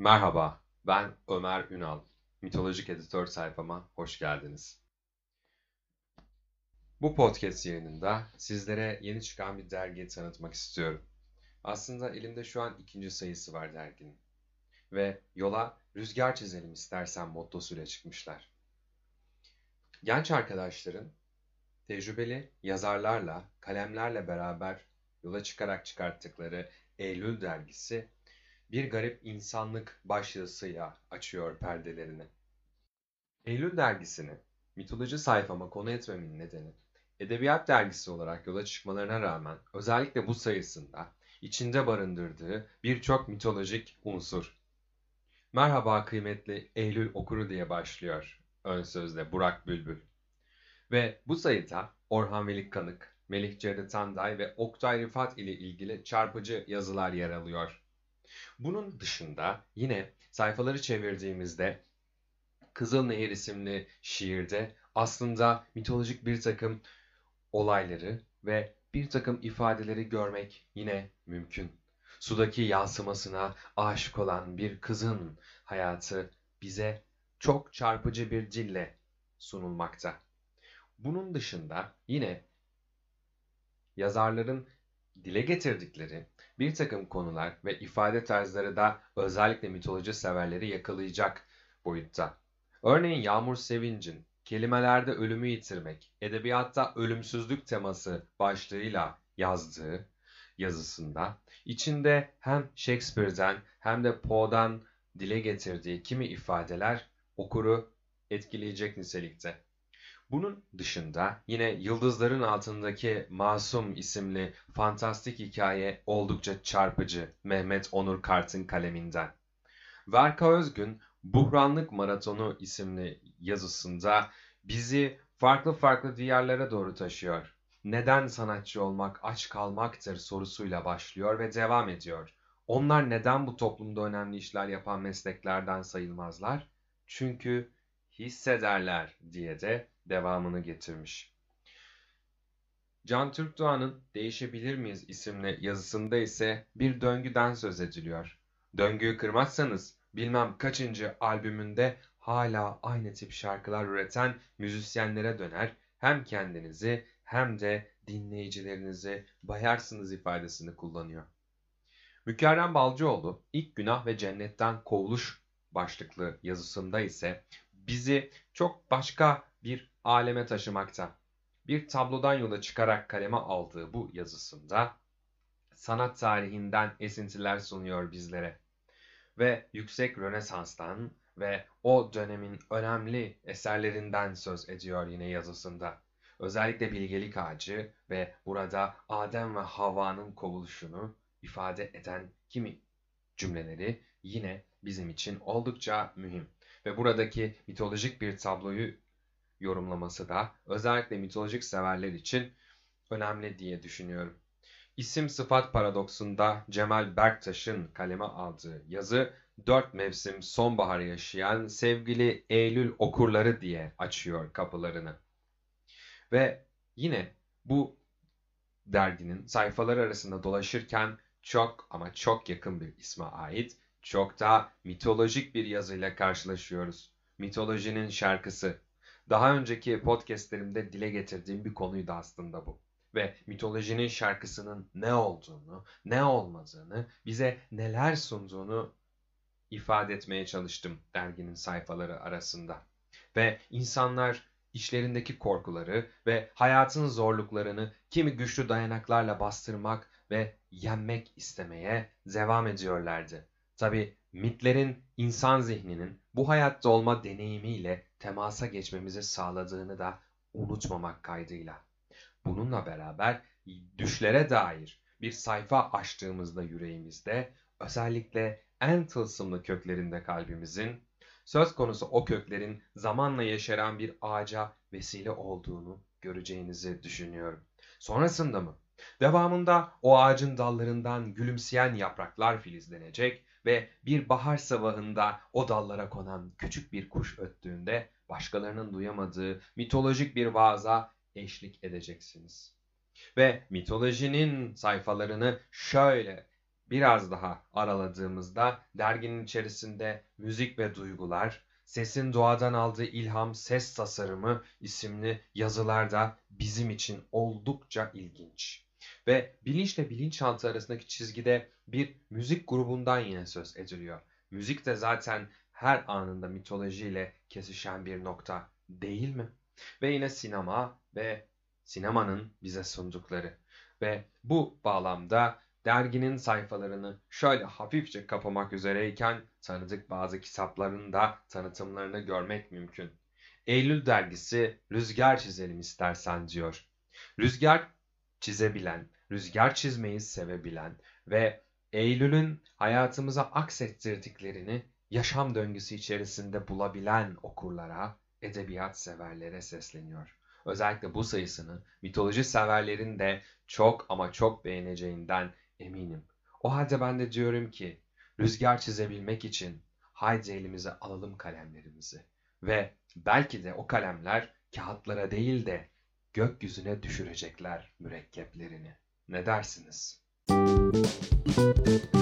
Merhaba, ben Ömer Ünal. Mitolojik Editör sayfama hoş geldiniz. Bu podcast yayınında sizlere yeni çıkan bir dergiyi tanıtmak istiyorum. Aslında elimde şu an ikinci sayısı var derginin. Ve yola rüzgar çizelim istersen mottosuyla çıkmışlar. Genç arkadaşların tecrübeli yazarlarla, kalemlerle beraber yola çıkarak çıkarttıkları Eylül dergisi bir garip insanlık başlığıyla açıyor perdelerini. Eylül dergisini mitoloji sayfama konu etmemin nedeni edebiyat dergisi olarak yola çıkmalarına rağmen özellikle bu sayısında içinde barındırdığı birçok mitolojik unsur. Merhaba kıymetli Eylül okuru diye başlıyor ön sözde Burak Bülbül. Ve bu sayıda Orhan Velik Kanık, Melih Cevdet Tanday ve Oktay Rifat ile ilgili çarpıcı yazılar yer alıyor. Bunun dışında yine sayfaları çevirdiğimizde Kızıl Nehir isimli şiirde aslında mitolojik bir takım olayları ve bir takım ifadeleri görmek yine mümkün. Sudaki yansımasına aşık olan bir kızın hayatı bize çok çarpıcı bir dille sunulmakta. Bunun dışında yine yazarların dile getirdikleri bir takım konular ve ifade tarzları da özellikle mitoloji severleri yakalayacak boyutta. Örneğin Yağmur Sevinç'in kelimelerde ölümü yitirmek, edebiyatta ölümsüzlük teması başlığıyla yazdığı yazısında içinde hem Shakespeare'den hem de Poe'dan dile getirdiği kimi ifadeler okuru etkileyecek nitelikte. Bunun dışında yine Yıldızların Altındaki Masum isimli fantastik hikaye oldukça çarpıcı Mehmet Onur Kart'ın kaleminden. Verka Özgün Buhranlık Maratonu isimli yazısında bizi farklı farklı diyarlara doğru taşıyor. Neden sanatçı olmak aç kalmaktır sorusuyla başlıyor ve devam ediyor. Onlar neden bu toplumda önemli işler yapan mesleklerden sayılmazlar? Çünkü hissederler diye de devamını getirmiş. Can Türkdoğan'ın Değişebilir miyiz isimli yazısında ise bir döngüden söz ediliyor. Döngüyü kırmazsanız bilmem kaçıncı albümünde hala aynı tip şarkılar üreten müzisyenlere döner hem kendinizi hem de dinleyicilerinizi bayarsınız ifadesini kullanıyor. Mükerrem Balcıoğlu ilk günah ve cennetten kovuluş başlıklı yazısında ise bizi çok başka bir aleme taşımakta. Bir tablodan yola çıkarak kaleme aldığı bu yazısında sanat tarihinden esintiler sunuyor bizlere. Ve yüksek Rönesans'tan ve o dönemin önemli eserlerinden söz ediyor yine yazısında. Özellikle bilgelik ağacı ve burada Adem ve Havva'nın kovuluşunu ifade eden kimi cümleleri yine bizim için oldukça mühim. Ve buradaki mitolojik bir tabloyu yorumlaması da özellikle mitolojik severler için önemli diye düşünüyorum. İsim sıfat paradoksunda Cemal Berktaş'ın kaleme aldığı yazı dört mevsim sonbaharı yaşayan sevgili Eylül okurları diye açıyor kapılarını. Ve yine bu derginin sayfaları arasında dolaşırken çok ama çok yakın bir isme ait çok da mitolojik bir yazıyla karşılaşıyoruz. Mitolojinin şarkısı. Daha önceki podcastlerimde dile getirdiğim bir konuydu aslında bu. Ve mitolojinin şarkısının ne olduğunu, ne olmadığını, bize neler sunduğunu ifade etmeye çalıştım derginin sayfaları arasında. Ve insanlar işlerindeki korkuları ve hayatın zorluklarını kimi güçlü dayanaklarla bastırmak ve yenmek istemeye devam ediyorlardı. Tabi mitlerin insan zihninin bu hayatta olma deneyimiyle temasa geçmemizi sağladığını da unutmamak kaydıyla. Bununla beraber düşlere dair bir sayfa açtığımızda yüreğimizde özellikle en tılsımlı köklerinde kalbimizin söz konusu o köklerin zamanla yeşeren bir ağaca vesile olduğunu göreceğinizi düşünüyorum. Sonrasında mı? Devamında o ağacın dallarından gülümseyen yapraklar filizlenecek ve bir bahar sabahında o dallara konan küçük bir kuş öttüğünde başkalarının duyamadığı mitolojik bir vaaza eşlik edeceksiniz. Ve mitolojinin sayfalarını şöyle biraz daha araladığımızda derginin içerisinde müzik ve duygular, sesin doğadan aldığı ilham, ses tasarımı isimli yazılar da bizim için oldukça ilginç. Ve bilinçle bilinçaltı arasındaki çizgide bir müzik grubundan yine söz ediliyor. Müzik de zaten her anında mitolojiyle kesişen bir nokta değil mi? Ve yine sinema ve sinemanın bize sundukları. Ve bu bağlamda derginin sayfalarını şöyle hafifçe kapamak üzereyken tanıdık bazı kitapların da tanıtımlarını görmek mümkün. Eylül dergisi Rüzgar çizelim istersen diyor. Rüzgar çizebilen, rüzgar çizmeyi sevebilen ve Eylül'ün hayatımıza aksettirdiklerini yaşam döngüsü içerisinde bulabilen okurlara, edebiyat severlere sesleniyor. Özellikle bu sayısını mitoloji severlerin de çok ama çok beğeneceğinden eminim. O halde ben de diyorum ki rüzgar çizebilmek için haydi elimize alalım kalemlerimizi ve belki de o kalemler kağıtlara değil de gökyüzüne düşürecekler mürekkeplerini. Ne dersiniz? Müzik